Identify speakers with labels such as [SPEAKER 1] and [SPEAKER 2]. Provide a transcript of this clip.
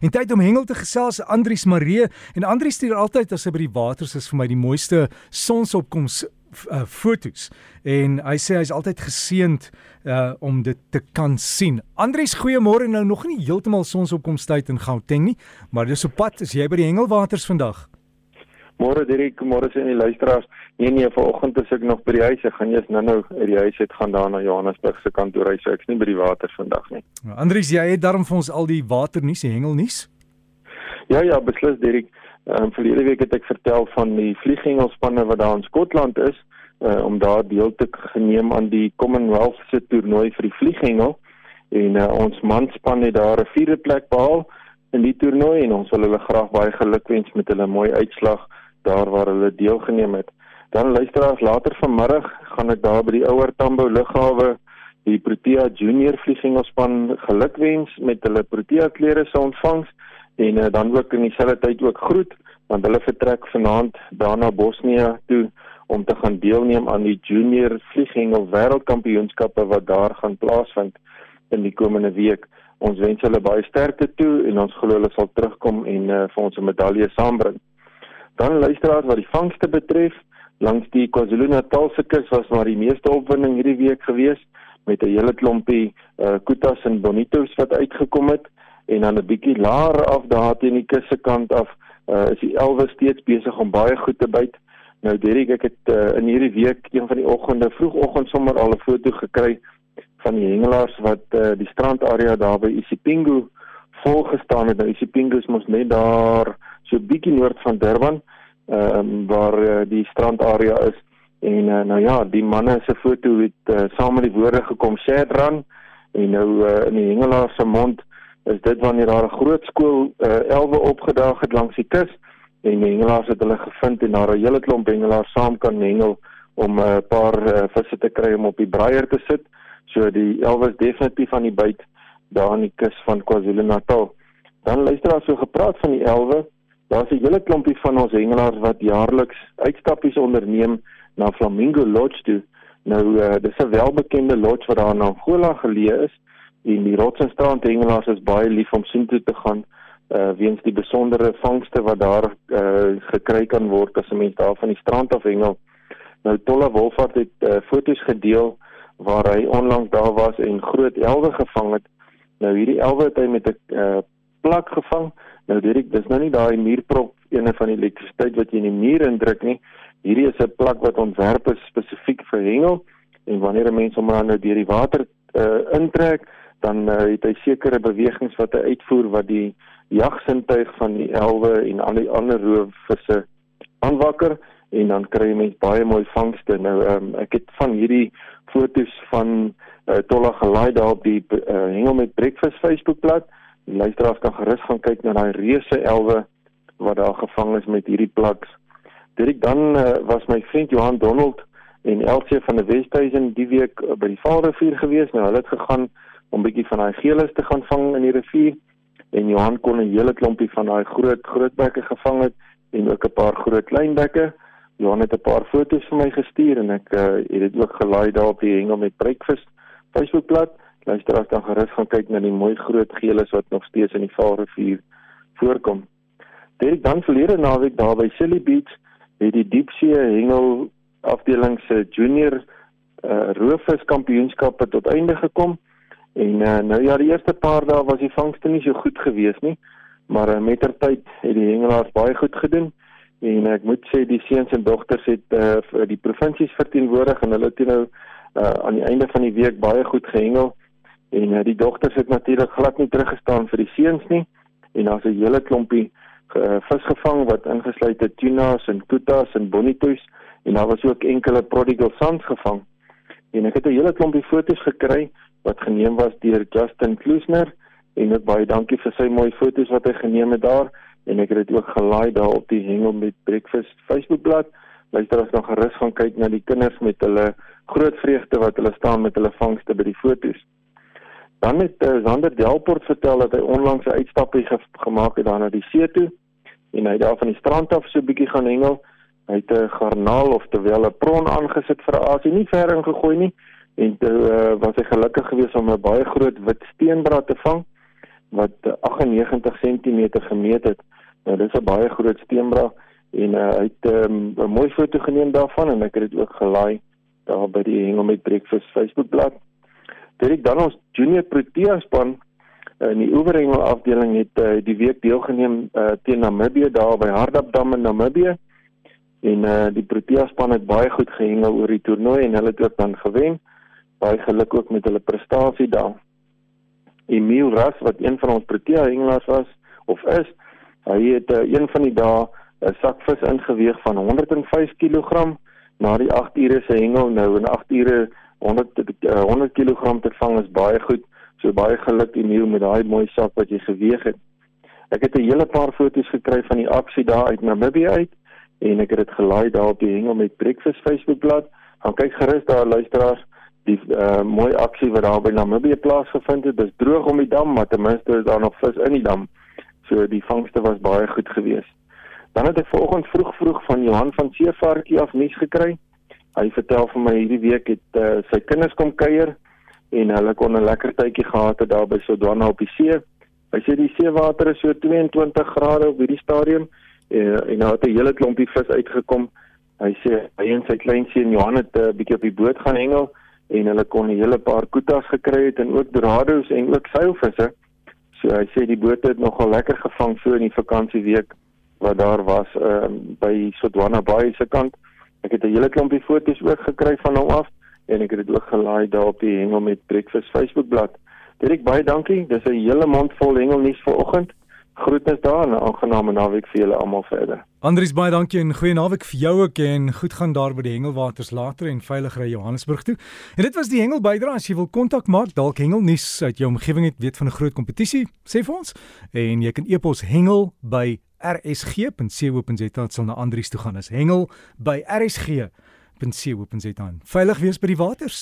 [SPEAKER 1] En tyd om hengel te gesels Andrius Maree en Andrius stuur altyd as hy by die waters is vir my die mooiste sonsopkoms uh, fotos en hy sê hy's altyd geseënd uh, om dit te kan sien. Andrius, goeiemôre. Nou nog nie heeltemal sonsopkomstyd in Gauteng nie, maar dis op pad. Is jy by die hengelwaters vandag?
[SPEAKER 2] Môre Dirk, môre sien die luisteraars. Nee nee, vanoggend is ek nog by die huis. Ek gaan eers nou-nou uit die huis uit gaan daar na Johannesburg se kantoor. Hy sê ek's nie by die water vandag nie.
[SPEAKER 1] Nou, Andries, jy het daarom vir ons al die waternuus, die hengelnuus?
[SPEAKER 2] Ja ja, beslis Dirk. Ehm um, verlede week het ek vertel van die vlieghengelspanne wat daar in Skotland is uh, om daar deel te geneem aan die Commonwealth se toernooi vir die vlieghengel en uh, ons manspan het daar 'n vierde plek behaal in die toernooi en ons wil hulle graag baie gelukwens met hulle mooi uitslag daar waar hulle deelgeneem het. Dan luisteraars later vanmiddag gaan ek daar by die ouer Tambo lughawe die Protea Junior vliegspan gelukwens met hulle Protea klere se ontvangs en uh, dan ook in dieselfde tyd ook groet want hulle vertrek vanaand daarna Bosnië toe om te gaan deelneem aan die Junior vlieghengel wêreldkampioenskappe wat daar gaan plaasvind in die komende week. Ons wens hulle baie sterkte toe en ons glo hulle sal terugkom en uh, vir ons 'n medalje saambring. Dan luisteraars wat die vangste betref, langs die KwaZulu-Natal se kus was maar die meeste opwinding hierdie week gewees met 'n hele klompie uh kutas en bonitos wat uitgekom het en dan 'n bietjie laer af daar teen die kus se kant af uh is die elwe steeds besig om baie goed te byt. Nou Derek, ek het uh, in hierdie week een van die oggende vroegoggend sommer al 'n foto gekry van die hengelaars wat uh, die strandarea daar by Isipingo vol gestaan het. Nou Isipingo is mos net daar so bietjie noord van Durban ehm um, waar uh, die strandarea is. En uh, nou ja die manne se foto het uh, saam met die woorde gekom Shadran en nou uh, in die hengelaar se mond is dit wanneer daar 'n groot skool uh, elwe opgedaag het langs die kus en die hengelaars het hulle gevind en daar 'n hele klomp hengelaars saam kan hengel om 'n uh, paar uh, visse te kry om op die breier te sit. So die elwe is definitief aan die byt daar aan die kus van KwaZulu-Natal. Dan luister daar so gepraat van die elwe Daar's 'n hele klompie van ons hengelaars wat jaarliks uitstappies onderneem na Flamingo Lodge toe. Nou uh, dis 'n welbekende lodge wat daar in Angola geleë is en die Rotsenstrand hengelaars is baie lief om sien toe te gaan uh weens die besondere vangste wat daar uh gekry kan word as 'n mens daar van die strand af hengel. Nou Tolla Wolfhard het uh, foto's gedeel waar hy onlangs daar was en groot elwe gevang het. Nou hierdie elwe het hy met 'n uh, plak gevang Nou Dirk, dis nou nie daai muurprop ene van die elektrisiteit wat jy in die muur indruk nie. Hierdie is 'n plak wat ontwerp is spesifiek vir hengel en wanneer 'n mens hom nou deur die water uh, intrek, dan uh, het hy sekere bewegings wat hy uitvoer wat die jagsintuig van die elwe en al die ander roofvisse aanwakker en dan kry jy mens baie mooi vangste. Nou um, ek het van hierdie fotos van uh, Tolla gelaai daar op die uh, hengel met breakfast Facebookblad. Luisteraars kan gerus gaan kyk na daai reuse elwe wat daar gevang is met hierdie plaks. Dit dan uh, was my vriend Johan Donald en Elsie van die Westhuizen die week uh, by die Vaalrivier gewees. Nou hulle het gegaan om bietjie van daai geelis te gaan vang in die rivier en Johan kon 'n hele klompie van daai groot grootbekke gevang het en ook 'n paar groot kleinbekke. Johan het 'n paar foto's vir my gestuur en ek uh, het dit ook gelaai daar op die hengel met breakfast Facebookblad luisteraars kan gerus gaan kyk na die mooi groot geeles wat nog steeds in die Vaalrivier voorkom. Dit dan verlede naweek daar by Silly Beach het die diepsee hengel afdeling se junior uh, roofvis kampioenskappe tot einde gekom. En uh, nou ja, die eerste paar dae was die vangste nie so goed gewees nie, maar uh, mettertyd het die hengelaars baie goed gedoen en ek moet sê die seuns en dogters het uh, die provinsies verteenwoordig en hulle het nou uh, aan die einde van die week baie goed gehengel En uh, die dogters het natuurlik glad nie teruggestaan vir die seuns nie. En daar's 'n hele klompie uh, vis gevang wat ingesluit het tunas en kutas en bonitos en daar was ook enkele prodigal sons gevang. En ek het 'n hele klompie foto's gekry wat geneem was deur Justin Klusner en ek baie dankie vir sy mooi foto's wat hy geneem het daar en ek het dit ook gelaai daar op die hengel met breakfast Facebookblad. Luister as nog gerus gaan kyk na die kinders met hulle groot vreugde wat hulle staan met hulle vangste by die foto's. Dan het uh, Zander Delport vertel dat hy onlangs 'n uitstapie ge gemaak het daar na die see toe en hy daar van die strand af so 'n bietjie gaan hengel. Hy het 'n garnaal of terwyl 'n pron aangesit vir asie nie ver in gegooi nie en toe uh, was hy gelukkig geweest om 'n baie groot wit steenbrad te vang. wat 98 cm gemeet het. Nou dis 'n baie groot steenbraak en uh, hy het um, 'n mooi foto geneem daarvan en ek het dit ook gelaai daar by die Hengel met Breakfast Facebookblad. Dit dan ons junior Protea span in die oorhengel afdeling het uh, die week deelgeneem uh, teen Namibië daar by Hardapdam in Namibië. En uh, die Protea span het baie goed gehengel oor die toernooi en hulle het ook dan gewen. Baie geluk ook met hulle prestasie daar. Emil Ras wat een van ons Protea hengelaars was of is, hy het uh, een van die dae 'n sak vis ingeweeg van 105 kg na die 8 ure se hengel nou in 8 ure 100 uh, 100 kg te vang is baie goed. So baie geluk Emil met daai mooi sak wat jy geweeg het. Ek het 'n hele paar foto's gekry van die aksie daar uit Namibië uit en ek het dit gelaai daar op die hengel met Breakfast Facebookblad. Gaan kyk gerus daar luisteraars die uh, mooi aksie wat daar by Namibië plaasgevind het. Dis droog om die dam, maar ten minste is daar nog vis in die dam. So die vangste was baie goed geweest. Dan het ek vanoggend vroeg vroeg van Johan van Seevarkie af nuus gekry. Hy vertel vir my hierdie week het uh, sy kinders kom kuier en hulle kon 'n lekker tydjie gehad het daar by Sodwana op die see. Hy sê die seewater is so 22 grade op hierdie stadium uh, en nou het 'n hele klompie vis uitgekom. Hy sê hy en sy kleinseun Johan het 'n uh, bietjie op die boot gaan hengel en hulle kon 'n hele paar kutas gekry het en ook dorados en ook seilvisse. So hy sê die boot het nogal lekker gevang so in die vakansieweek wat daar was uh, by Sodwana Bay se kant. Ek het 'n hele klompie foto's ook gekry van hom af en ek het dit ook gelaai daar op die Hengel met Breakfast Facebookblad. Direk baie dankie. Dis 'n hele mond vol hengelnuus vir oggend. Groetens daar en 'n aangename naweek vir julle almal verder.
[SPEAKER 1] Andries baie dankie en goeie naweek vir jou ook en goed gaan daar by die Hengelwaters later en veilig ry Johannesburg toe. En dit was die Hengel bydra as jy wil kontak maak dalk hengelnuus uit jou omgewing het weet van 'n groot kompetisie sê vir ons en jy kan e-pos hengel by rsg.co.za sal na Andries toe gaan as hengel by rsg.co.za. Veilig wees by die waters.